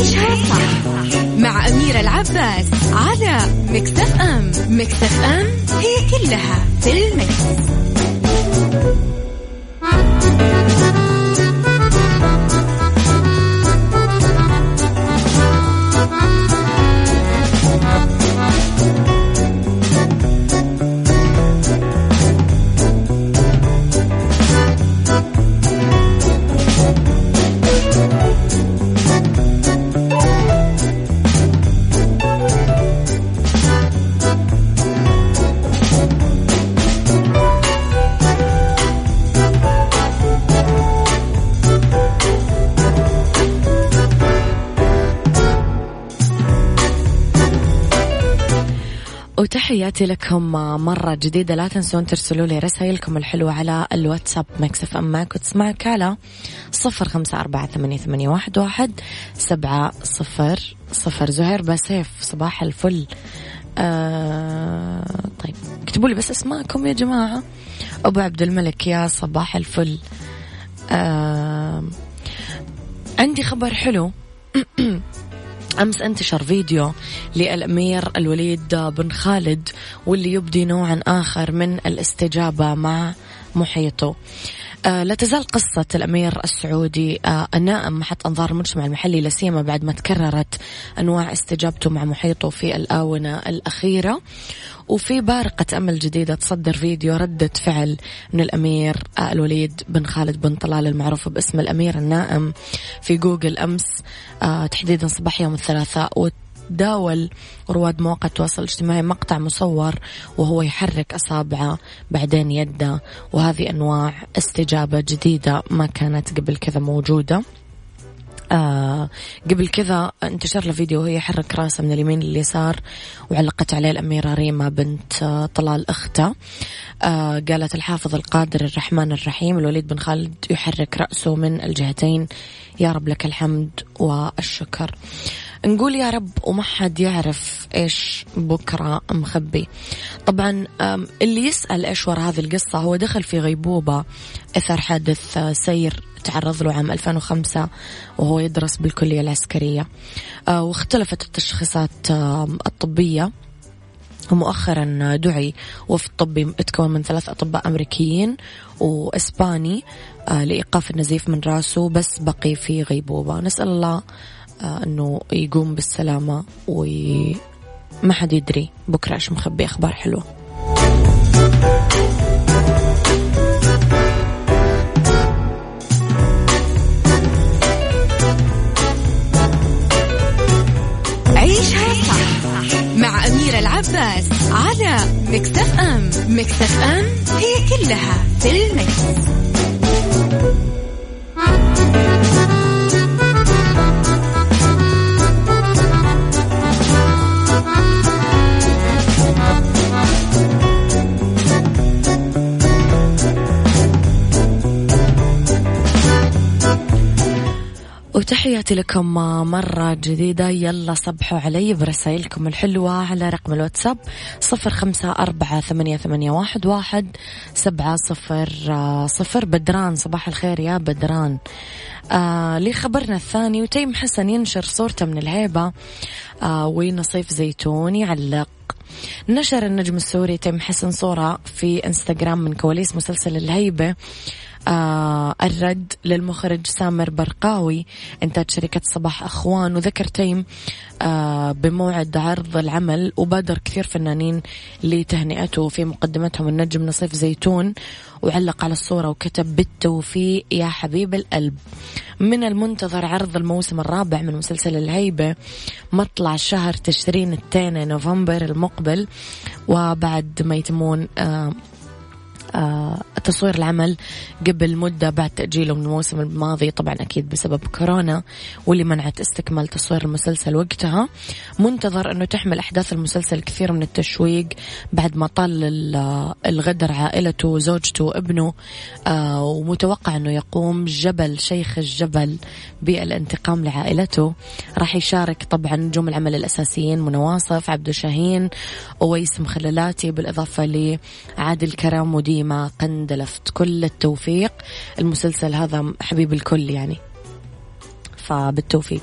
عيشها صح مع أميرة العباس على مكتف أم مكتف أم هي كلها في المكس. وتحياتي لكم مرة جديدة. لا تنسون ترسلوا لي رسائلكم الحلوة على الواتساب مكسف أم. معك وتسمعك على صفر خمسة أربعة ثمانية, ثمانية واحد, واحد سبعة صفر صفر. زهير بسيف صباح الفل. آه طيب اكتبوا لي بس اسماءكم يا جماعة. أبو عبد الملك يا صباح الفل. آه عندي خبر حلو. أمس انتشر فيديو للأمير الوليد بن خالد واللي يبدي نوعا آخر من الاستجابة مع محيطه. لا تزال قصة الأمير السعودي آه النائم محط أنظار المجتمع المحلي لا سيما بعد ما تكررت أنواع استجابته مع محيطه في الآونة الأخيرة. وفي بارقة أمل جديدة تصدر فيديو ردة فعل من الأمير آه الوليد بن خالد بن طلال المعروف باسم الأمير النائم في جوجل أمس آه تحديدا صباح يوم الثلاثاء داول رواد مواقع التواصل الاجتماعي مقطع مصور وهو يحرك أصابعه بعدين يده وهذه أنواع استجابة جديدة ما كانت قبل كذا موجودة. آه قبل كذا انتشر له فيديو وهي يحرك راسه من اليمين لليسار وعلقت عليه الأميرة ريما بنت آه طلال أخته. آه قالت الحافظ القادر الرحمن الرحيم الوليد بن خالد يحرك رأسه من الجهتين. يا رب لك الحمد والشكر. نقول يا رب وما حد يعرف إيش بكرة مخبي. طبعا اللي يسأل إيش وراء هذه القصة هو دخل في غيبوبة إثر حادث سير تعرض له عام 2005 وهو يدرس بالكلية العسكرية. آه، واختلفت التشخيصات الطبية. ومؤخرا دعي وفد طبي يتكون من ثلاث أطباء أمريكيين وإسباني آه، لإيقاف النزيف من راسه بس بقي في غيبوبة. نسأل الله آه، إنه يقوم بالسلامة وما حد يدري. بكرة إيش مخبي أخبار حلوة. عيشها صح مع أميرة العباس على مكتف أم. مكتف أم هي كلها في المكس. وتحياتي لكم مرة جديدة. يلا صبحوا علي برسائلكم الحلوة على رقم الواتساب صفر خمسة أربعة ثمانية, ثمانية واحد, واحد سبعة صفر صفر. بدران صباح الخير يا بدران. آه لخبرنا الثاني وتيم حسن ينشر صورته من الهيبة. آه ونصيف زيتون يعلق. نشر النجم السوري تيم حسن صورة في إنستغرام من كواليس مسلسل الهيبة. آه الرد للمخرج سامر برقاوي. إنتاج شركة صباح أخوان وذكر تيم آه بموعد عرض العمل وبادر كثير فنانين لتهنئته في مقدمتهم النجم نصيف زيتون وعلق على الصورة وكتب بالتوفيق يا حبيب القلب. من المنتظر عرض الموسم الرابع من مسلسل الهيبة مطلع شهر تشرين الثاني نوفمبر المقبل وبعد ما يتمون آه تصوير العمل قبل مدة بعد تأجيله من الموسم الماضي. طبعا أكيد بسبب كورونا واللي منعت استكمال تصوير المسلسل وقتها. منتظر أنه تحمل أحداث المسلسل كثير من التشويق بعد ما طال الغدر عائلته وزوجته وابنه. آه، ومتوقع أنه يقوم جبل شيخ الجبل بالانتقام لعائلته. راح يشارك طبعا نجوم العمل الأساسيين منى واصف عبدو شاهين أويس مخللاتي بالإضافة لعادل كرم ودي نسيمة قندلفت كل التوفيق. المسلسل هذا حبيب الكل يعني. فبالتوفيق.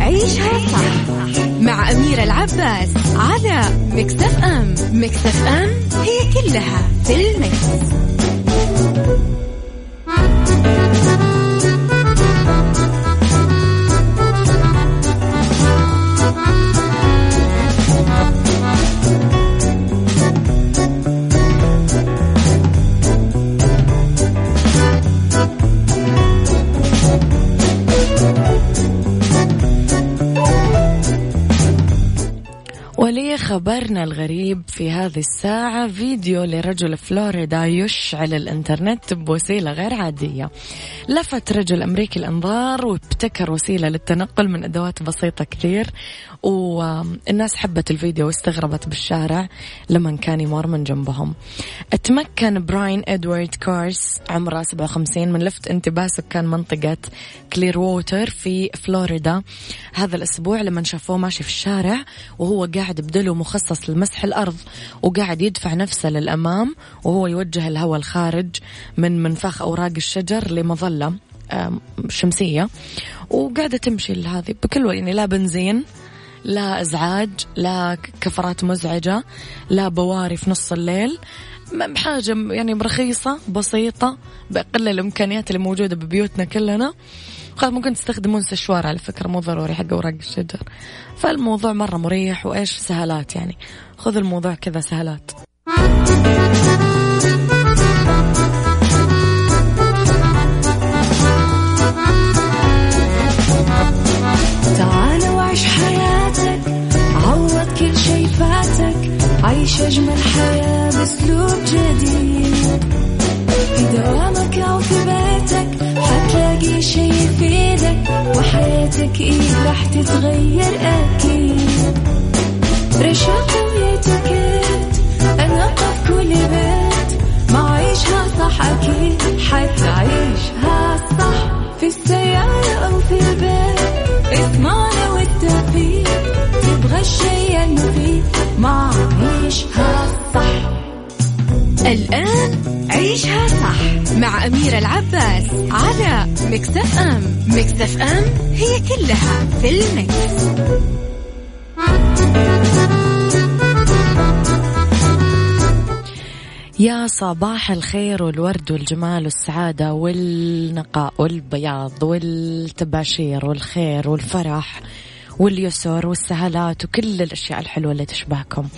عيشها صح مع أميرة العباس على مكتف أم. مكتف أم هي كلها في المكتف. ال Mix. خبرنا الغريب في هذه الساعة؟ فيديو لرجل فلوريدا يشعل الإنترنت بوسيلة غير عادية. لفت رجل أمريكي الأنظار وابتكر وسيلة للتنقل من أدوات بسيطة كثير. والناس حبت الفيديو واستغربت بالشارع لما كان يمر من جنبهم. تمكن براين إدوارد كارس عمره 57 من لفت انتباه سكان منطقة كلير ووتر في فلوريدا. هذا الأسبوع لما شافوه ماشي في الشارع وهو قاعد بدلو مخصص لمسح الأرض وقاعد يدفع نفسه للأمام وهو يوجه الهواء الخارج من منفاخ أوراق الشجر لمظلة شمسية. وقاعدة تمشي هذه بكل يعني لا بنزين لا إزعاج لا كفرات مزعجة لا بواري في نص الليل. حاجة يعني رخيصة بسيطة بأقل الإمكانيات اللي موجودة ببيوتنا كلنا. خلاص ممكن تستخدمون سشوار على فكرة مو ضروري حق اوراق الشجر. فالموضوع مرة مريح وإيش سهلات يعني. خذ الموضوع كذا سهلات عيش أجمل حياة بأسلوب جديد. وحياتك إيه راح تتغير أكيد. رشاق ويتوكيت أنا في كل بيت. ما عيشها صح أكيد حتعيشها صح. في السيارة أو في البيت اضمعنا والتوفيق. تبغى الشيء المفيد ما عيشها صح. الآن عيشها صح مع أميرة العباس على مكتف أم مكتف أم هي كلها في المكس. يا صباح الخير والورد والجمال والسعادة والنقاء والبياض والتباشير والخير والفرح واليسر والسهالات وكل الأشياء الحلوة اللي تشبهكم.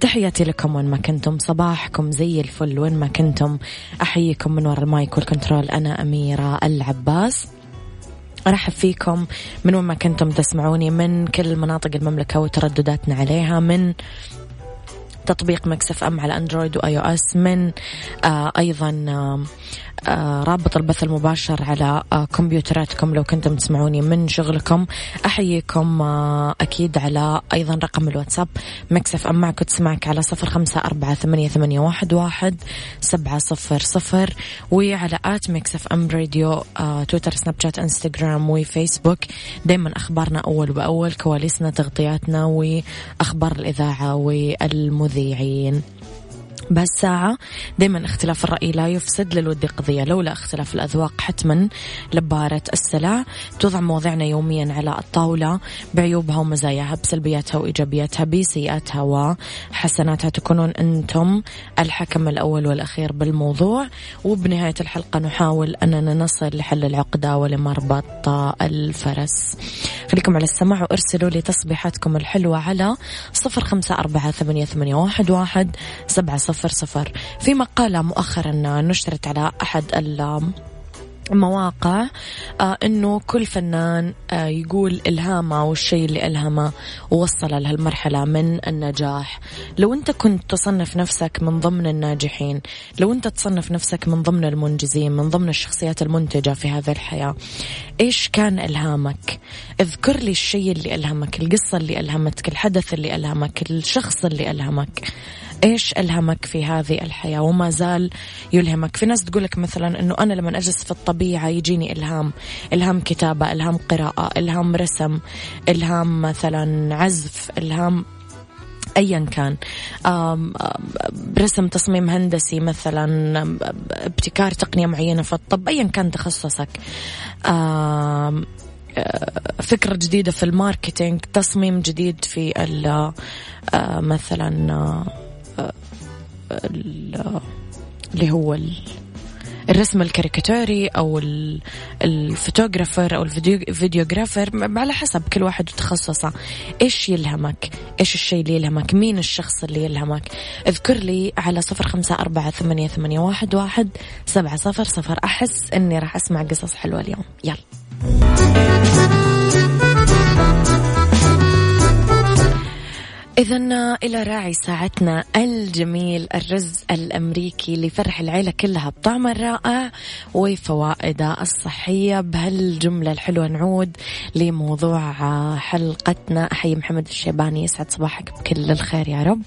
تحياتي لكم وين ما كنتم. صباحكم زي الفل وين ما كنتم. أحييكم من وراء ال mic وال control. أنا أميرة العباس. أرحب فيكم من وين ما كنتم تسمعوني من كل مناطق المملكة وتردداتنا عليها من تطبيق Mix FM على Android و iOS من آه أيضا آه آه، رابط البث المباشر على آه، كمبيوتراتكم لو كنتم تسمعوني من شغلكم. أحييكم آه، أكيد على أيضا رقم الواتساب Mix FM معك تسمعك على صفر خمسة أربعة ثمانية, ثمانية واحد, واحد سبعة صفر صفر وعلى at Mix FM Radio تويتر سناب شات إنستغرام وفيسبوك. دايما أخبارنا أول بأول كواليسنا تغطياتنا وأخبار الإذاعة والمذيعين. بهالساعة دايما اختلاف الرأي لا يفسد للود قضية. لولا اختلاف الأذواق حتما لبارت السلع. توضع مواضيعنا يوميا على الطاولة. بعيوبها ومزاياها بسلبياتها وإيجابياتها بسيئاتها وحسناتها. تكونون أنتم الحكم الأول والأخير بالموضوع. وبنهاية الحلقة نحاول أننا نصل لحل العقدة ولمربط الفرس. خليكم على السماع وارسلوا لي تصبيحاتكم الحلوة على صفر خمسة أربعة ثمانية, واحد سبعة صفر صفر في مقالة مؤخرا نشرت على أحد مواقع آه إنه كل فنان آه يقول إلهامه والشيء اللي الهمه ووصل لهالمرحلة من النجاح. لو أنت كنت تصنف نفسك من ضمن الناجحين لو أنت تصنف نفسك من ضمن المنجزين من ضمن الشخصيات المنتجة في هذه الحياة إيش كان إلهامك؟ اذكر لي الشيء اللي إلهمك القصة اللي الهمتك الحدث اللي إلهمك الشخص اللي إلهمك. إيش ألهمك في هذه الحياة؟ وما زال يلهمك. في ناس تقول لك مثلا إنه أنا لما أجلس في الطبيعة يجيني إلهام. إلهام كتابة إلهام قراءة إلهام رسم إلهام مثلا عزف إلهام ايا كان. رسم تصميم هندسي مثلا ابتكار تقنية معينة في الطب ايا كان تخصصك. فكرة جديدة في الماركتينج تصميم جديد في مثلا اللي هو الرسم الكاريكاتوري أو ال photographer أو ال videographer على حسب كل واحد وتخصصه إيش يلهمك؟ إيش الشيء اللي يلهمك؟ مين الشخص اللي يلهمك؟ اذكر لي على صفر خمسة أربعة ثمانية, ثمانية واحد, واحد سبعة صفر صفر. أحس أني راح أسمع قصص حلوة اليوم. يلا. إذا إلى راعي ساعتنا الجميل الرز الأمريكي لفرح العيلة كلها بطعمه الرائع وفوائده الصحية بهالجملة الحلوة. نعود لموضوع حلقتنا. أحيي محمد الشيباني يسعد صباحك بكل الخير يا رب.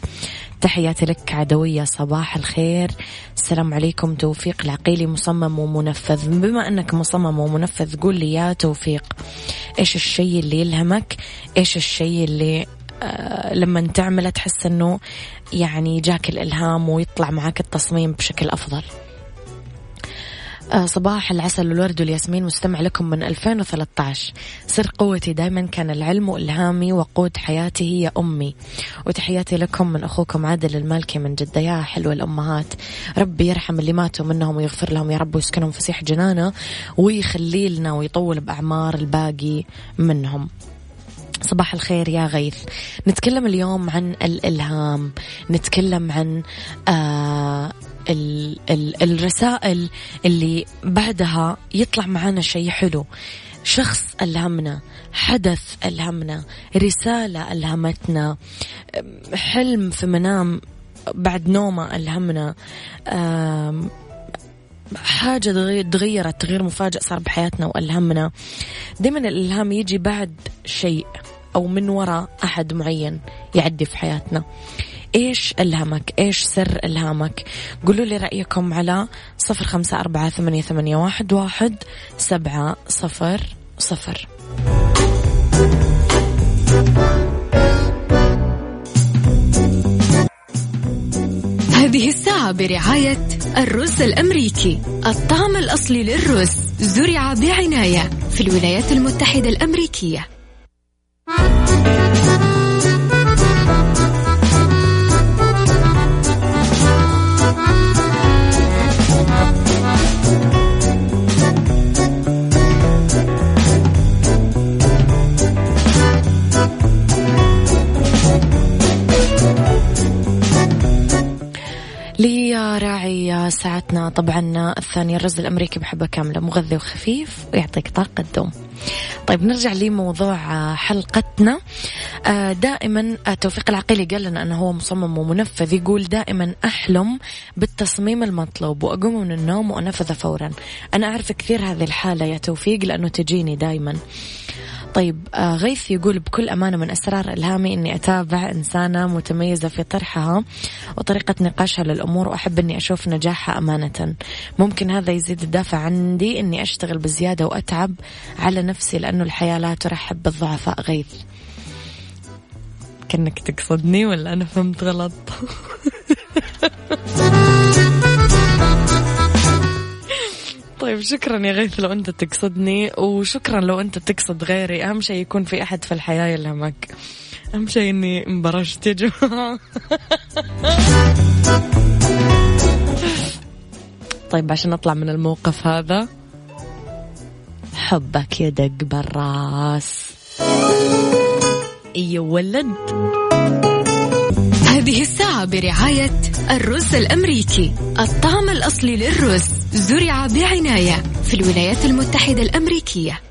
تحياتي لك عدوية صباح الخير. السلام عليكم. توفيق العقيلي مصمم ومنفذ. بما أنك مصمم ومنفذ قول لي يا توفيق إيش الشيء اللي يلهمك؟ إيش الشيء اللي لما تعمله تحس انه يعني جاك الإلهام ويطلع معك التصميم بشكل أفضل. آه، صباح العسل والورد والياسمين مستمع لكم من 2013 سر قوتي دائما كان العلم وإلهامي وقود حياتي هي أمي. وتحياتي لكم من أخوكم عادل المالكي من جدة. يا حلوة الأمهات. ربي يرحم اللي ماتوا منهم ويغفر لهم. يا رب ويسكنهم فسيح جنانه ويخلي لنا ويطول بأعمار الباقي منهم. صباح الخير يا غيث. نتكلم اليوم عن الإلهام. نتكلم عن آه ال ال الرسائل اللي بعدها يطلع معنا شيء حلو. شخص ألهمنا حدث ألهمنا رسالة ألهمتنا حلم في منام بعد نومة ألهمنا حاجة تغيرت تغيير مفاجئ صار بحياتنا وألهمنا. دائما الإلهام يجي بعد شيء أو من وراء أحد معين يعدي في حياتنا. إيش ألهمك؟ إيش سر ألهامك؟ قولوا لي رأيكم على صفر خمسة أربعة ثمانية, ثمانية واحد, واحد سبعة صفر صفر. هذه الساعة برعاية الرز الأمريكي. الطعم الأصلي للرز زرع بعناية في الولايات المتحدة الأمريكية. طبعا الثانية الرز الأمريكي بحبة كاملة مغذي وخفيف ويعطيك طاقة دوم طيب نرجع لموضوع حلقتنا. آه، دائما توفيق العقيلي قال لنا أنه هو مصمم ومنفذ يقول دائما أحلم بالتصميم المطلوب وأقوم من النوم وأنفذه فورا. أنا أعرف كثير هذه الحالة يا توفيق لأنه تجيني دائما. طيب آه غيث يقول بكل أمانة من أسرار إلهامي أني أتابع إنسانة متميزة في طرحها وطريقة نقاشها للأمور وأحب أني أشوف نجاحها أمانة. ممكن هذا يزيد الدافع عندي أني أشتغل بزيادة وأتعب على نفسي لأنه الحياة لا ترحب بالضعفاء. غيث. كأنك تقصدني ولا أنا فهمت غلط؟ طيب شكرا يا غيث لو أنت تقصدني وشكرا لو أنت تقصد غيري. أهم شيء يكون في أحد في الحياة يلهمك. أهم شيء إني انبرشت يا جماعة. طيب عشان اطلع من الموقف هذا حبك يدق بالراس يا ولد. هذه الساعة. برعاية الرز الأمريكي. الطعم الأصلي للرز زرع بعناية في الولايات المتحدة الأمريكية.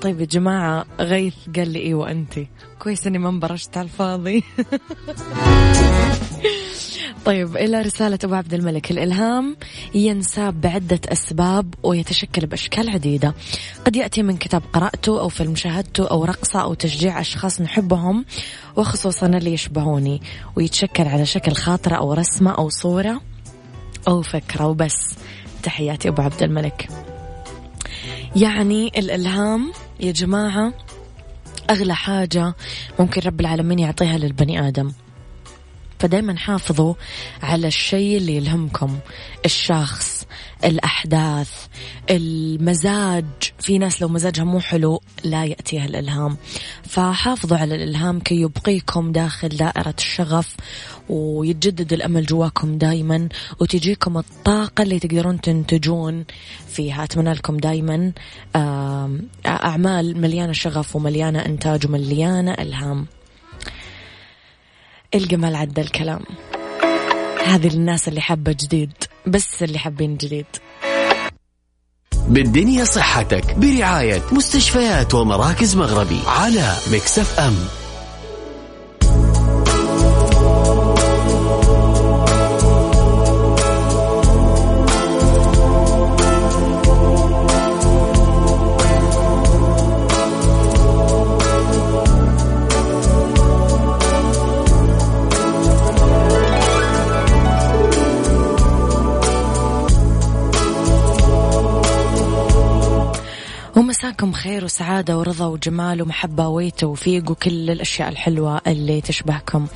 طيب يا جماعة غيث قال لي إيوه أنت كويس إني ما انبرشت على الفاضي. طيب إلى رسالة أبو عبد الملك. الإلهام ينساب بعدة أسباب ويتشكل بأشكال عديدة. قد يأتي من كتاب قرأته أو فيلم شاهدته أو رقصة أو تشجيع أشخاص نحبهم وخصوصا اللي يشبهوني ويتشكل على شكل خاطرة أو رسمة أو صورة أو فكرة. وبس تحياتي أبو عبد الملك. يعني الإلهام يا جماعة أغلى حاجة ممكن رب العالمين يعطيها للبني آدم. فدايما حافظوا على الشيء اللي يلهمكم. الشخص الأحداث المزاج. في ناس لو مزاجها مو حلو لا يأتيها الإلهام. فحافظوا على الإلهام كي يبقيكم داخل دائرة الشغف ويتجدد الأمل جواكم دايما وتجيكم الطاقة اللي تقدرون تنتجون فيها. أتمنى لكم دايما أعمال مليانة شغف ومليانة إنتاج ومليانة إلهام. الجمال عدى الكلام. هذه الناس اللي حابة جديد بس اللي حابين جديد. بالدنيا صحتك برعاية مستشفيات ومراكز مغربي على مكسف أم. ومساكم خير وسعادة ورضا وجمال ومحبة وتوفيق وكل الأشياء الحلوة اللي تشبهكم.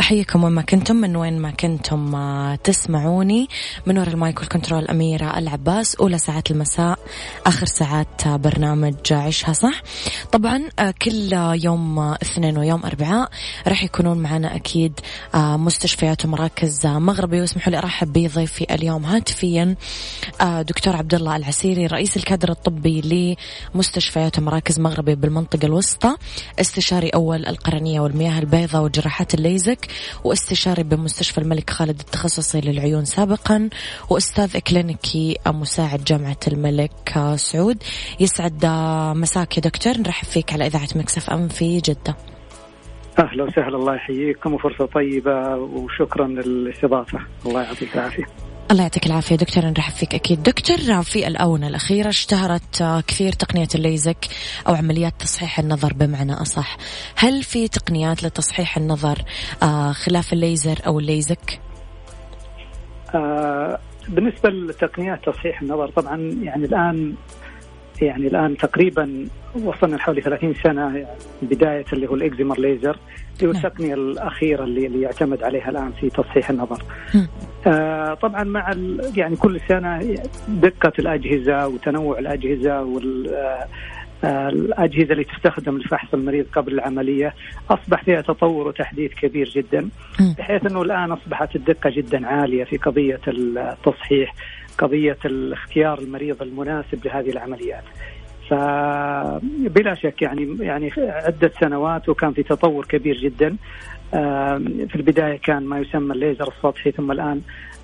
أحييكم وين ما كنتم من وين ما كنتم آه، تسمعوني. من وراء ال mic وال control أميرة العباس أولى ساعات المساء آخر ساعات برنامج عيشها صح. طبعا آه، كل يوم اثنين ويوم أربعاء راح يكونون معنا أكيد آه، مستشفيات ومراكز مغربي. واسمحوا لي أرحب بضيفي اليوم هاتفيا دكتور عبد الله العسيري رئيس الكادر الطبي مستشفيات ومراكز مغربي بالمنطقة الوسطى استشاري أول القرنية والمياه البيضاء وجراحات الليزك واستشاري بمستشفى الملك خالد التخصصي للعيون سابقا وأستاذ إكلينيكي مساعد جامعة الملك سعود. يسعد مساك يا دكتور. نرحب فيك على إذاعة مكسف أم في جدة. أهلا وسهلا الله يحييكم وفرصة طيبة وشكرا للاستضافة. الله يعطيك العافية. الله يعطيك العافية دكتور نرحب فيك أكيد دكتور في الآونة الأخيرة اشتهرت كثير تقنية الليزك أو عمليات تصحيح النظر بمعنى أصح هل في تقنيات لتصحيح النظر آه، خلاف الليزر أو الليزك؟ آه بالنسبة لتقنيات تصحيح النظر طبعا يعني الآن يعني الآن تقريبا وصلنا لحوالي 30 سنة يعني بداية اللي هو الإكزيمر ليزر اللي هو نعم. التقنية الأخيرة اللي, اللي يعتمد عليها الآن في تصحيح النظر. آه طبعا مع يعني كل سنة دقة الأجهزة وتنوع الأجهزة وال آه, آه، الأجهزة اللي تستخدم لفحص المريض قبل العملية أصبح فيها تطور وتحديث كبير جدا بحيث أنه الآن أصبحت الدقة جدا عالية في قضية التصحيح قضية الاختيار المريض المناسب لهذه العمليات. فبلا شك يعني يعني عدة سنوات وكان في تطور كبير جدا. في البداية كان ما يسمى الليزر السطحي ثم الآن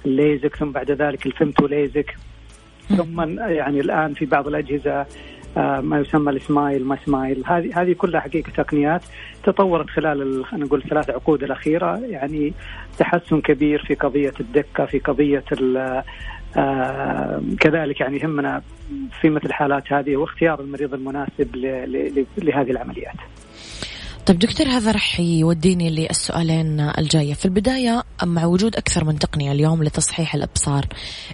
الليزك ثم بعد ذلك ال Femto LASIK. ثم يعني الآن في بعض الأجهزة ما يسمى السمايل ما سمايل هذه هذه كلها حقيقة تقنيات تطورت خلال خلينا نقول الثلاث عقود الأخيرة. يعني تحسن كبير في قضية الدقة في قضية آه كذلك يعني يهمنا في مثل الحالات هذه واختيار المريض المناسب لهذه العمليات. طيب دكتور هذا راح يوديني للسؤالين الجاية. في البداية مع وجود أكثر من تقنية اليوم لتصحيح الأبصار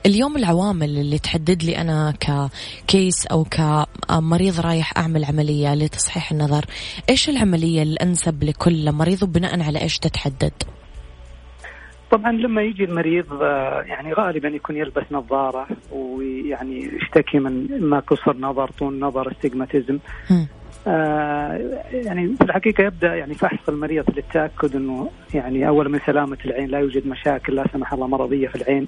اليوم العوامل اللي تحدد لي أنا ككيس أو كمريض رايح أعمل عملية لتصحيح النظر إيش العملية الأنسب لكل مريض وبناء على إيش تتحدد؟ طبعا لما يجي المريض آه، يعني غالبا يكون يلبس نظارة ويعني يشتكي من اما قصر نظر طول نظر استجماتيزم يعني في الحقيقة يبدأ يعني فحص المريض للتأكد إنه يعني اولا من سلامة العين لا يوجد مشاكل لا سمح الله مرضية في العين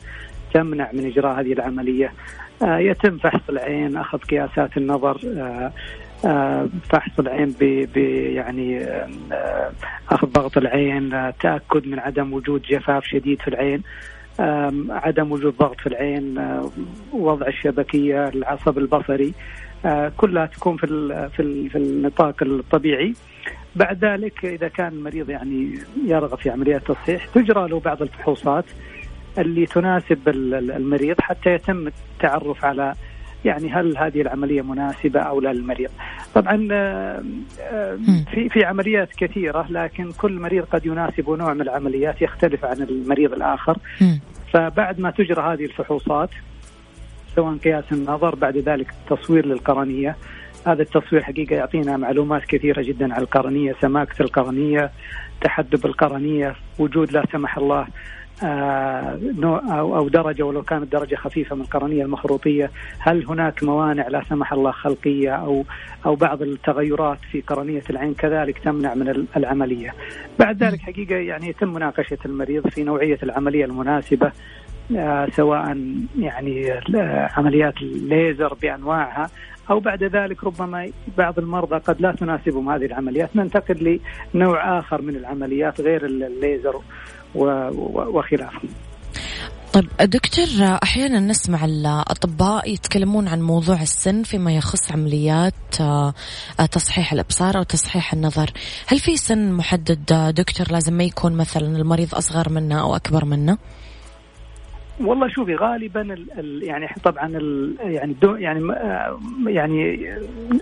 تمنع من إجراء هذه العملية. آه يتم فحص العين أخذ قياسات النظر. آه آه، فحص العين ب يعني آه، أخذ ضغط العين آه، تأكد من عدم وجود جفاف شديد في العين. عدم وجود ضغط في العين وضع الشبكية العصب البصري. كلها تكون في في في النطاق الطبيعي بعد ذلك إذا كان المريض يعني يرغب في عمليات تصحيح تجرى له بعض الفحوصات اللي تناسب المريض حتى يتم التعرف على يعني هل هذه العملية مناسبة أو لا للمريض. طبعا آه، آه، في في عمليات كثيرة لكن كل مريض قد يناسب نوع من العمليات يختلف عن المريض الآخر. فبعد ما تجرى هذه الفحوصات سواء قياس النظر بعد ذلك تصوير للقرنية. هذا التصوير حقيقة يعطينا معلومات كثيرة جدا عن القرنية سماكة القرنية تحدب القرنية وجود لا سمح الله آه، أو درجة ولو كانت درجة خفيفة من القرنية المخروطية. هل هناك موانع لا سمح الله خلقية أو أو بعض التغيرات في قرنية العين؟ كذلك تمنع من العملية. بعد ذلك حقيقة يعني يتم مناقشة المريض في نوعية العملية المناسبة. سواء يعني عمليات الليزر بأنواعها أو بعد ذلك ربما بعض المرضى قد لا تناسبهم هذه العمليات ننتقل لنوع آخر من العمليات غير الليزر وخلافه. طيب دكتور أحيانا نسمع الأطباء يتكلمون عن موضوع السن فيما يخص عمليات آه، تصحيح الأبصار أو تصحيح النظر، هل في سن محدد دكتور لازم ما يكون مثلا المريض أصغر منه أو أكبر منه؟ والله شوفي غالبا ال ال يعني طبعا ال يعني دو يعني يعني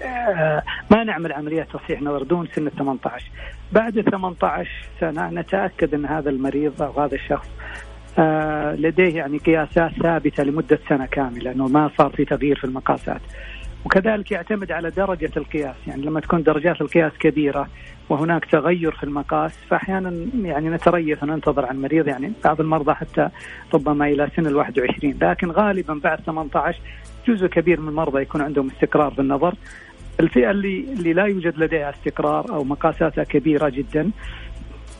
آه، ما نعمل عمليات تصحيح نظر دون سن ال 18 بعد ال 18 سنة نتأكد إن هذا المريض أو هذا الشخص آه، لديه يعني قياسات ثابتة لمدة سنة كاملة إنه ما صار في تغيير في المقاسات. وكذلك يعتمد على درجة القياس يعني لما تكون درجات القياس كبيرة وهناك تغير في المقاس فأحيانا يعني نتريث وننتظر عن المريض يعني بعض المرضى حتى ربما إلى سن ال 21 لكن غالبا بعد 18 جزء كبير من المرضى يكون عندهم استقرار في النظر. الفئة اللي, اللي لا يوجد لديها استقرار أو مقاساتها كبيرة جدا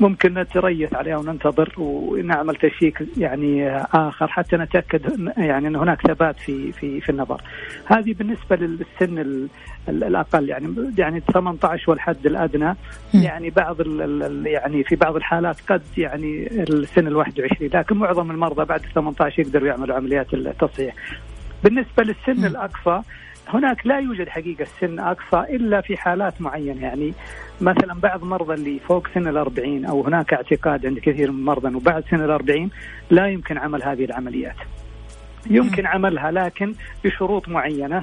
ممكن نتريث عليها وننتظر ونعمل تشيك يعني آخر حتى نتأكد يعني إن هناك ثبات في في في النظر. هذه بالنسبة للسن الأقل يعني يعني 18 والحد الأدنى يعني بعض يعني في بعض الحالات قد يعني السن ال 21 لكن معظم المرضى بعد 18 يقدروا يعملوا عمليات التصحيح. بالنسبة للسن الأقصى هناك لا يوجد حقيقة سن أقصى إلا في حالات معينة. يعني مثلا بعض مرضى اللي فوق سن الأربعين أو هناك اعتقاد عند كثير من المرضى أنه بعد سن الأربعين لا يمكن عمل هذه العمليات. يمكن عملها لكن بشروط معينة.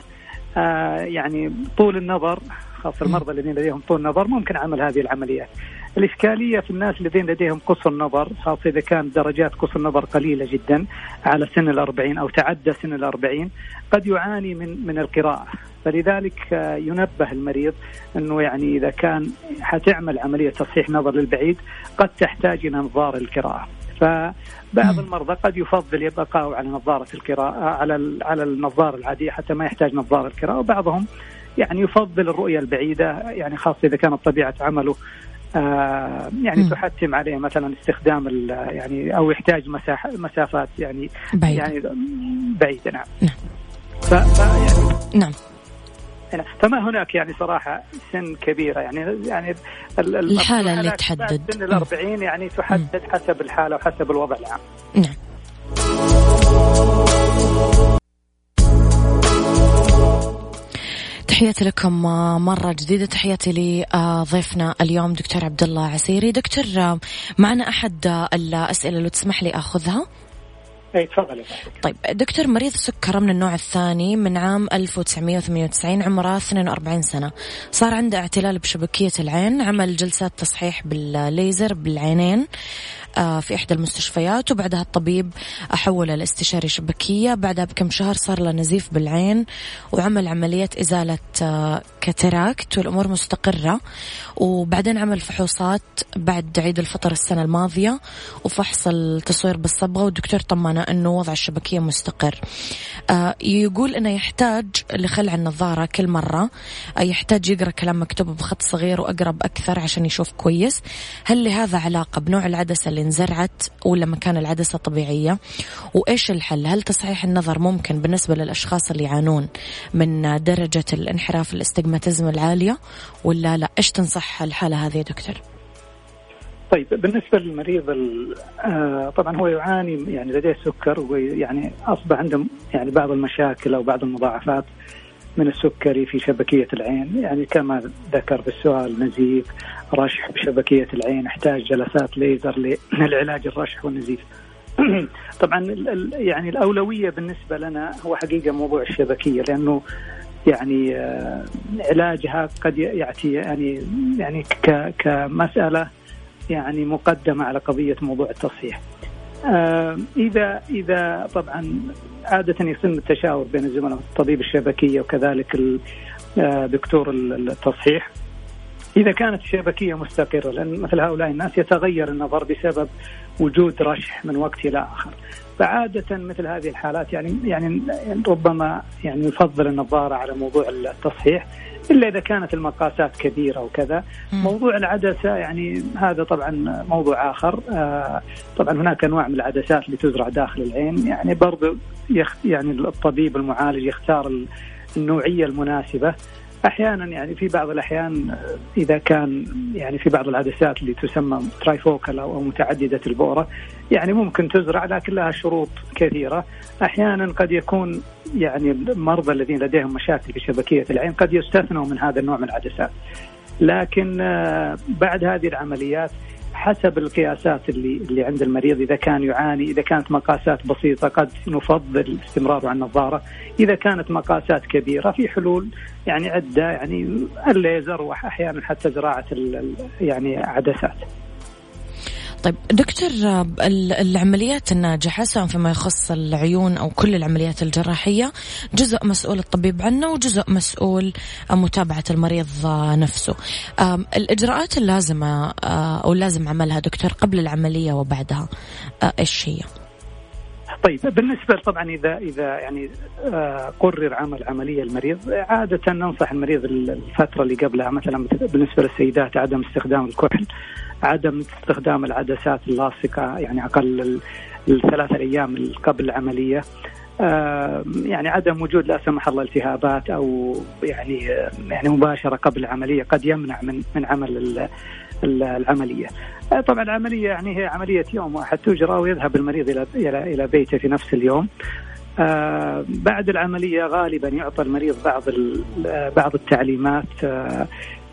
آه يعني طول النظر خاصة المرضى الذين لديهم طول نظر ممكن عمل هذه العمليات. الإشكالية في الناس الذين لديهم قصر نظر خاصة إذا كانت درجات قصر نظر قليلة جدا على سن الأربعين أو تعدى سن الأربعين قد يعاني من من القراءة. فلذلك آه، ينبه المريض إنه يعني إذا كان حتعمل عملية تصحيح نظر للبعيد قد تحتاج إلى نظاره القراءة. فبعض المرضى قد يفضل يبقى على نظارة القراءة على على النظاره العادية حتى ما يحتاج نظاره القراءة. وبعضهم يعني يفضل الرؤية البعيدة يعني خاصة إذا كانت طبيعة عمله يعني م. تحتم عليه مثلا استخدام يعني أو يحتاج مساحة مسافات يعني بعيدة. يعني بعيده نعم. نعم. ف يعني نعم. فما هناك يعني صراحة سن كبيرة يعني يعني الحالة اللي تحدد. سن ال 40 يعني تحدد حسب الحالة وحسب الوضع. العام نعم. تحياتي لكم مرة جديدة. تحياتي لضيفنا اليوم دكتور عبد الله عسيري. دكتور معنا أحد الأسئلة لو تسمح لي أخذها؟ اي تفضلي طيب دكتور مريض سكر من النوع الثاني من عام 1998 عمره 42 سنة. صار عنده اعتلال بشبكية العين عمل جلسات تصحيح بالليزر بالعينين. آه، في إحدى المستشفيات وبعدها الطبيب أحوله لاستشاري شبكية. بعدها بكم شهر صار له نزيف بالعين وعمل عملية إزالة آه، كاتراكت والأمور مستقرة. وبعدين عمل فحوصات بعد عيد الفطر السنة الماضية وفحص التصوير بالصبغة. والدكتور طمنا أنه وضع الشبكية مستقر. آه، يقول أنه يحتاج لخلع النظارة كل مرة. يحتاج يقرأ كلام مكتوب بخط صغير وأقرب أكثر عشان يشوف كويس. هل لهذا علاقة بنوع العدسة اللي انزرعت ولا مكان العدسة طبيعية وإيش الحل؟ هل تصحيح النظر ممكن بالنسبة للأشخاص اللي يعانون من درجة الانحراف الاستجماتيزم العالية ولا لا؟ إيش تنصح الحالة هذه يا دكتور؟ طيب بالنسبة للمريض آه طبعا هو يعاني يعني لديه سكر ويعني أصبح عنده يعني بعض المشاكل أو بعض المضاعفات. من السكري في شبكية العين. يعني كما ذكر في السؤال نزيف رشح بشبكية العين احتاج جلسات ليزر للعلاج الرشح والنزيف. طبعا يعني الأولوية بالنسبة لنا هو حقيقة موضوع الشبكية لأنه يعني آه، علاجها قد يأتي يعني يعني كمسألة يعني مقدمة على قضية موضوع التصحيح. آه، إذا إذا طبعا عادة يتم التشاور بين الزملاء الطبيب الشبكية وكذلك دكتور التصحيح. إذا كانت الشبكية مستقرة لأن مثل هؤلاء الناس يتغير النظر بسبب وجود رشح من وقت إلى آخر. فعادة مثل هذه الحالات يعني يعني ربما يعني يفضل النظارة على موضوع التصحيح. إلا إذا كانت المقاسات كبيرة وكذا. موضوع العدسة يعني هذا طبعا موضوع آخر. آه طبعا هناك أنواع من العدسات اللي تزرع داخل العين. يعني برضو يخ يعني الطبيب المعالج يختار النوعية المناسبة. أحيانا يعني في بعض الأحيان إذا كان يعني في بعض العدسات اللي تسمى ترايفوكال أو متعددة البؤره يعني ممكن تزرع لكن لها شروط كثيرة. أحيانا قد يكون يعني المرضى الذين لديهم مشاكل في شبكية العين قد يستثنوا من هذا النوع من العدسات. لكن آه، بعد هذه العمليات حسب القياسات اللي اللي عند المريض إذا كان يعاني إذا كانت مقاسات بسيطة قد نفضل استمراره على النظارة. إذا كانت مقاسات كبيرة في حلول يعني عدة يعني الليزر وأحيانا حتى زراعة يعني عدسات. طيب دكتور العمليات الناجحة سواء فيما يخص العيون أو كل العمليات الجراحية جزء مسؤول الطبيب عنه وجزء مسؤول متابعة المريض نفسه الإجراءات اللازمة أو لازم عملها دكتور قبل العملية وبعدها إيش هي؟ طيب بالنسبة طبعا إذا إذا يعني قرر عمل عملية المريض عادة ننصح المريض الفترة اللي قبلها مثلا بالنسبة للسيدات عدم استخدام الكحل عدم استخدام العدسات اللاصقة يعني أقل الثلاث أيام قبل العملية يعني عدم وجود لا سمح الله التهابات أو يعني يعني مباشرة قبل العملية قد يمنع من من عمل العملية. طبعا العملية يعني هي عملية يوم واحد تجرى ويذهب المريض إلى إلى بيته في نفس اليوم. آه بعد العملية غالبا يعطى المريض بعض بعض التعليمات آه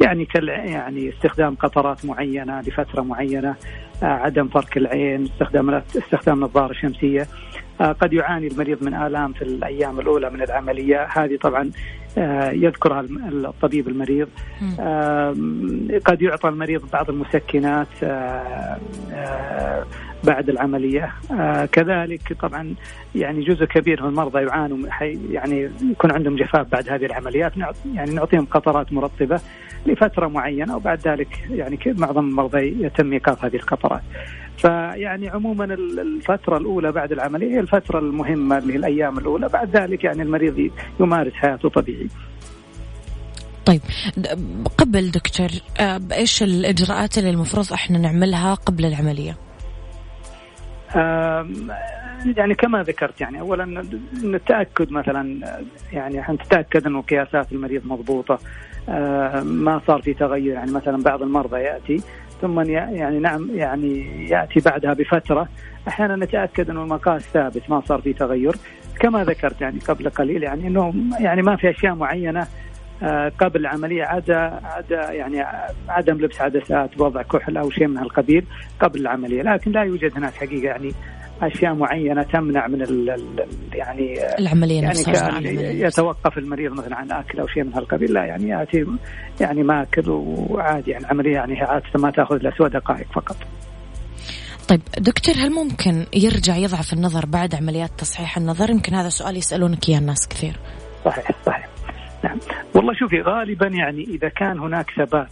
يعني كال يعني استخدام قطرات معينة لفترة معينة آه عدم فرك العين استخدام استخدام نظارة شمسية. آه قد يعاني المريض من آلام في الأيام الأولى من العملية. هذه طبعا آه يذكرها الطبيب المريض. آه قد يعطى المريض بعض المسكنات آه آه بعد العملية. آه كذلك طبعا يعني جزء كبير من المرضى يعانوا يعني يكون عندهم جفاف بعد هذه العمليات. يعني نعطيهم قطرات مرطبة. لفترة معينة وبعد ذلك يعني معظم المرضى يتم إيقاف هذه القطرات. فيعني عموما الفترة الأولى بعد العملية هي الفترة المهمة اللي هي الأيام الأولى. بعد ذلك يعني المريض يمارس حياته طبيعي. طيب قبل دكتور إيش الإجراءات اللي المفروض إحنا نعملها قبل العملية؟ يعني كما ذكرت يعني اولا نتأكد مثلا يعني عشان تتاكد إنه قياسات المريض مضبوطة. ما صار في تغير. يعني مثلا بعض المرضى يأتي ثم يعني نعم يعني يأتي بعدها بفترة. أحيانا نتأكد إنه المقاس ثابت ما صار في تغير. كما ذكرت يعني قبل قليل يعني إنه يعني ما في أشياء معينة قبل العملية عدا عدا يعني عدم لبس عدسات وضع كحل أو شيء من هالقبيل قبل العملية. لكن لا يوجد هناك حقيقة يعني أشياء معينة تمنع من ال يعني العملية يعني نفسها يتوقف المريض مثلا عن أكل أو شيء من هالقبيل لا يعني يأتي يعني ماكل وعادي يعني عملية يعني عادة ما تأخذ إلا سوى دقائق فقط. طيب دكتور هل ممكن يرجع يضعف النظر بعد عمليات تصحيح النظر؟ يمكن هذا سؤال يسألونك إياه الناس كثير. صحيح صحيح. نعم والله شوفي غالبا يعني إذا كان هناك ثبات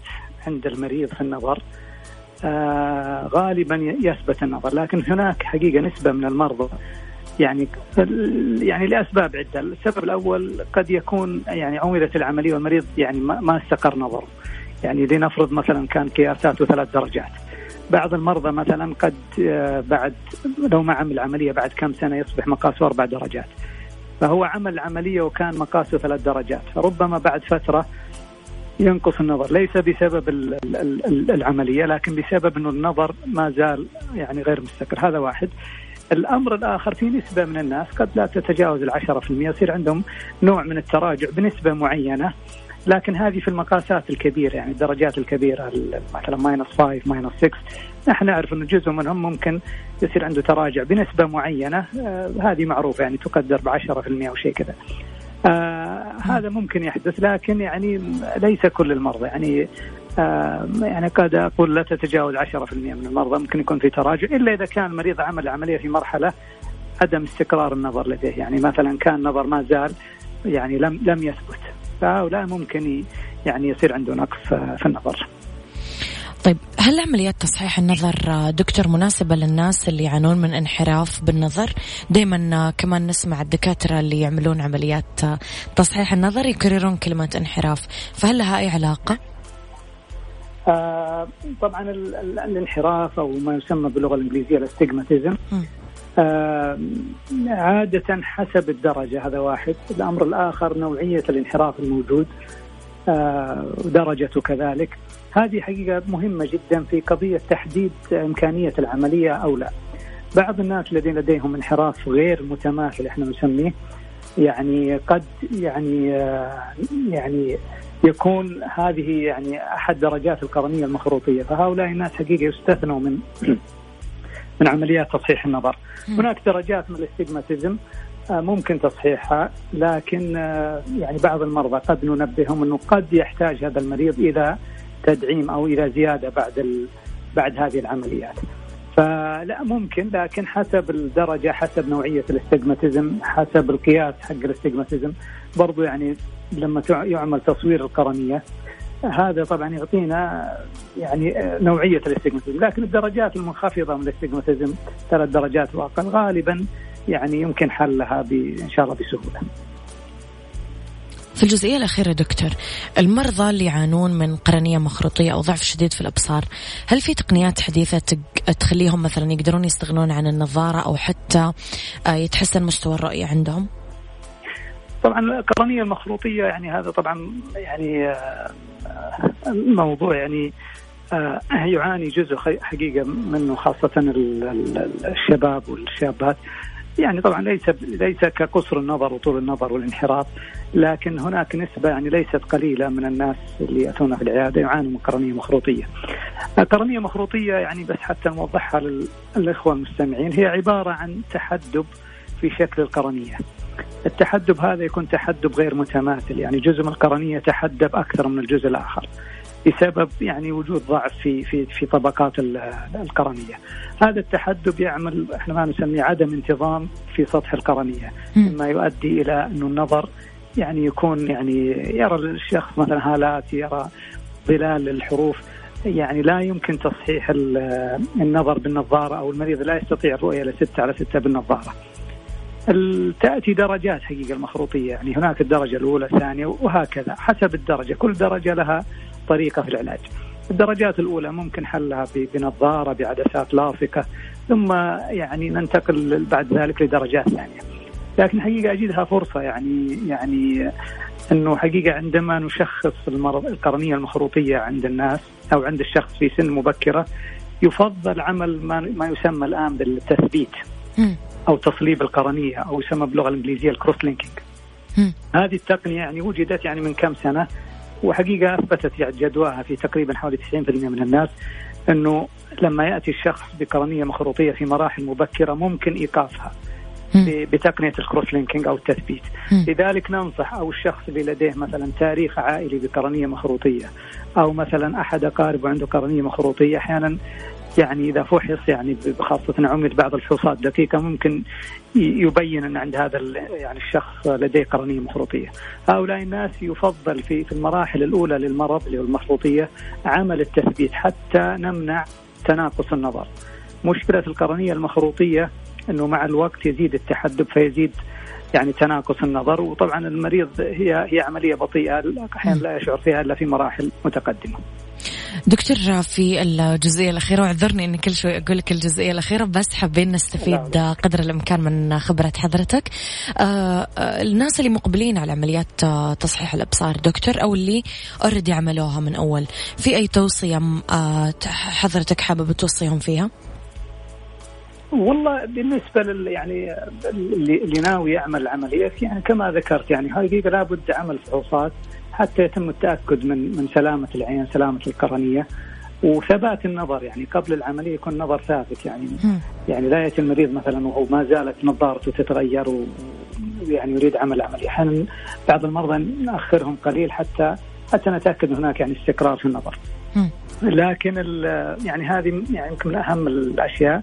عند المريض في النظر غالبا يثبت النظر لكن هناك حقيقة نسبة من المرضى يعني يعني لأسباب عدة، السبب الأول قد يكون يعني عملت العملية والمريض يعني ما استقر نظره. يعني لنفرض مثلا كان قياساته ثلاث درجات. بعض المرضى مثلا قد بعد لو ما عمل العملية بعد كم سنة يصبح مقاسه أربع درجات. فهو عمل العملية وكان مقاسه ثلاث درجات، فربما بعد فترة ينقص النظر. ليس بسبب العملية لكن بسبب أنه النظر ما زال يعني غير مستقر. هذا واحد. الأمر الآخر في نسبة من الناس قد لا تتجاوز العشرة في المية يصير عندهم نوع من التراجع بنسبة معينة لكن هذه في المقاسات الكبيرة يعني الدرجات الكبيرة مثلا minus 5 minus 6 نحن نعرف أنه جزء منهم ممكن يصير عنده تراجع بنسبة معينة آه هذه معروفة يعني تقدر ب 10% أو شيء كذا. آه هذا ممكن يحدث لكن يعني ليس كل المرضى يعني آه يعني قد أقول لا تتجاوز 10% من المرضى ممكن يكون في تراجع إلا إذا كان المريض عمل العملية في مرحلة عدم استقرار النظر لديه يعني مثلا كان نظر ما زال يعني لم لم يثبت فهؤلاء ممكن يعني يصير عنده نقص في النظر. طيب هل عمليات تصحيح النظر دكتور مناسبة للناس اللي يعانون من انحراف بالنظر؟ دايما كمان نسمع الدكاترة اللي يعملون عمليات تصحيح النظر يكررون كلمة انحراف. فهل لها أي علاقة؟ آه طبعا الانحراف أو ما يسمى باللغة الإنجليزية الاستجماتيزم آه عادة حسب الدرجة هذا واحد. الأمر الآخر نوعية الانحراف الموجود. آه درجته كذلك. هذه حقيقة مهمة جدا في قضية تحديد إمكانية العملية أو لا. بعض الناس الذين لديهم انحراف غير متماثل إحنا نسميه يعني قد يعني آه يعني يكون هذه يعني أحد درجات القرنية المخروطية. فهؤلاء الناس حقيقة يستثنوا من من عمليات تصحيح النظر. هناك درجات من الاستجماتيزم آه، ممكن تصحيحها لكن آه، يعني بعض المرضى قد ننبههم إنه قد يحتاج هذا المريض إلى تدعيم أو إلى زيادة بعد ال... بعد هذه العمليات. فلا ممكن لكن حسب الدرجة حسب نوعية الاستجماتيزم حسب القياس حق الاستجماتيزم برضو يعني لما يعمل تصوير القرنية هذا طبعا يعطينا يعني نوعية الاستجماتيزم لكن الدرجات المنخفضة من الاستجماتيزم ثلاث درجات واقل غالبا يعني يمكن حلها ان شاء الله بسهولة. في الجزئية الأخيرة دكتور المرضى اللي يعانون من قرنية مخروطية أو ضعف شديد في الأبصار هل في تقنيات حديثة تخليهم مثلا يقدرون يستغنون عن النظارة أو حتى آه، يتحسن مستوى الرؤية عندهم؟ طبعا القرنية المخروطية يعني هذا طبعا يعني آه، الموضوع يعني آه، يعاني جزء حقيقة منه خاصة الشباب والشابات يعني طبعا ليس ليس كقصر النظر وطول النظر والانحراف لكن هناك نسبة يعني ليست قليلة من الناس اللي يأتون في العيادة يعانوا من قرنية مخروطية. قرنية مخروطية يعني بس حتى نوضحها للإخوة المستمعين هي عبارة عن تحدب في شكل القرنية. التحدب هذا يكون تحدب غير متماثل يعني جزء من القرنية تحدب أكثر من الجزء الآخر. بسبب يعني وجود ضعف في في في طبقات القرنية. هذا التحدب يعمل إحنا ما نسميه عدم انتظام في سطح القرنية، مما يؤدي إلى انه النظر يعني يكون يعني يرى الشخص مثلا هالات يرى ظلال الحروف يعني لا يمكن تصحيح النظر بالنظارة أو المريض لا يستطيع الرؤية لستة على ستة بالنظارة. تأتي درجات حقيقه المخروطية يعني هناك الدرجة الأولى الثانية وهكذا حسب الدرجة كل درجة لها طريقة في العلاج. الدرجات الأولى ممكن حلها بنظارة بعدسات لاصقه ثم يعني ننتقل بعد ذلك لدرجات ثانية. لكن حقيقة أجدها فرصة يعني يعني أنه حقيقة عندما نشخص المرض القرنية المخروطية عند الناس أو عند الشخص في سن مبكرة يفضل عمل ما, ما يسمى الآن بالتثبيت أو تصليب القرنية أو يسمى باللغة الإنجليزية الكروس لينكينج. هذه التقنية يعني وجدت يعني من كم سنة وحقيقة أثبتت يعني جدواها في تقريبا حوالي 90% من الناس أنه لما يأتي الشخص بقرنيه مخروطية في مراحل مبكرة ممكن إيقافها بتقنية الكروس لينكينج أو التثبيت. لذلك ننصح أو الشخص اللي لديه مثلا تاريخ عائلي بقرنيه مخروطية أو مثلا أحد أقاربه عنده قرنيه مخروطية أحيانا يعني إذا فحص يعني خاصه عملت بعض الفحوصات دقيقة ممكن يبين أن عند هذا يعني الشخص لديه قرنية مخروطية. هؤلاء الناس يفضل في في المراحل الأولى للمرض اللي هو المخروطية عمل التثبيت حتى نمنع تناقص النظر. مشكلة القرنية المخروطية إنه مع الوقت يزيد التحدب فيزيد يعني تناقص النظر وطبعا المريض هي هي عملية بطيئة أحيانا لا يشعر فيها إلا في مراحل متقدمة. دكتور في الجزئية الأخيرة واعذرني إني كل شوي أقول لك الجزئية الأخيرة بس حابين نستفيد قدر الإمكان من خبرة حضرتك. آه, آه، الناس اللي مقبلين على عمليات آه، تصحيح الأبصار دكتور أو اللي اوريدي عملوها من أول، في أي توصية آه حضرتك حابب توصيهم فيها؟ والله بالنسبة لل يعني اللي, ناوي يعمل عملية يعني كما ذكرت يعني حقيقه لابد عمل فحوصات حتى يتم التأكد من من سلامة العين سلامة القرنية. وثبات النظر يعني قبل العملية يكون النظر ثابت يعني يعني لا يأتي المريض مثلا وهو ما زالت نظارته تتغير ويعني يريد عمل عمليه أحيانا بعض المرضى نأخرهم قليل حتى حتى نتأكد هناك يعني استقرار في النظر. لكن يعني هذه يعني يمكن من أهم الأشياء.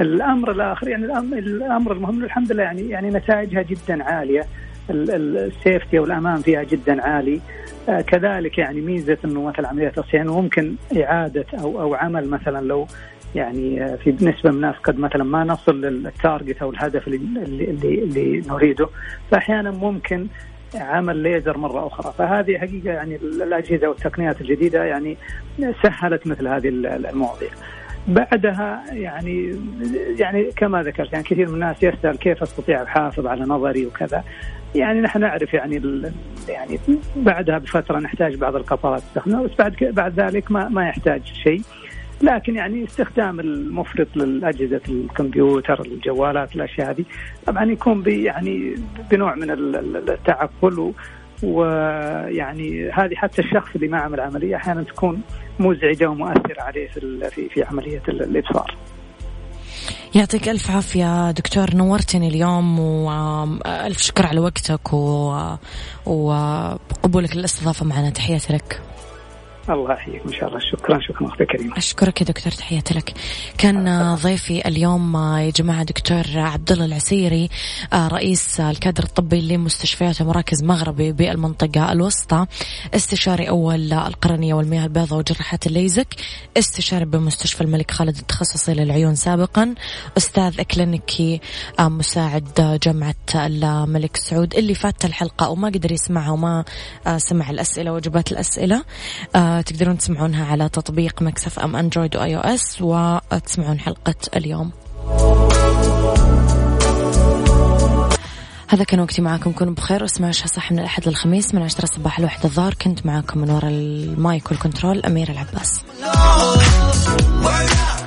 الأمر الآخر يعني الأمر المهم الحمد لله يعني يعني نتائجها جدا عالية. السيفتي والأمان فيها جدا عالي. آه، كذلك يعني ميزة أنه مثلا عمليات الصيانة ممكن إعادة أو أو عمل مثلا لو يعني آه، في نسبة من الناس قد مثلا ما نصل للتارجت أو الهدف اللي, اللي, اللي نريده. فأحيانا ممكن عمل ليزر مرة أخرى. فهذه حقيقة يعني الأجهزة والتقنيات الجديدة يعني سهلت مثل هذه المواضيع. بعدها يعني يعني كما ذكرت يعني كثير من الناس يسأل كيف أستطيع احافظ على نظري وكذا. يعني نحن نعرف يعني يعني بعدها بفترة نحتاج بعض القطرات تستخدمها بس بعد بعد ذلك ما ما يحتاج شيء لكن يعني استخدام المفرط للأجهزة الكمبيوتر الجوالات الأشياء هذه طبعا يكون يعني بنوع من التعقل ويعني هذه حتى الشخص اللي ما عمل عملية أحيانا تكون مزعجة ومؤثرة عليه في, في عملية الإبصار. يعطيك ألف عافية دكتور نورتني اليوم وألف شكر على وقتك وقبولك للاستضافة معنا. تحياتي لك. الله يحييك إن شاء الله. شكرا شكرا أختي كريمه أشكرك يا دكتور تحياتي لك. كان ضيفي اليوم يا جماعة دكتور عبد الله العسيري رئيس الكادر الطبي لمستشفيات ومراكز مغربي بالمنطقة الوسطى. استشاري أول القرنية والمياه البيضاء وجراحات الليزك. استشاري بمستشفى الملك خالد التخصصي للعيون سابقا. أستاذ اكلينيكي مساعد جامعة الملك سعود اللي فات الحلقة وما قدر يسمعها وما سمع الأسئلة وإجابات الأسئلة. تقدرون تسمعونها على تطبيق Mix FM Android و iOS وتسمعون حلقة اليوم. هذا كان وقتي معاكم كونوا بخير. واسمعوا صح من الأحد للخميس من عشرة صباح الواحد الظهر كنت معاكم من وراء ال mic وال control أميرة العباس.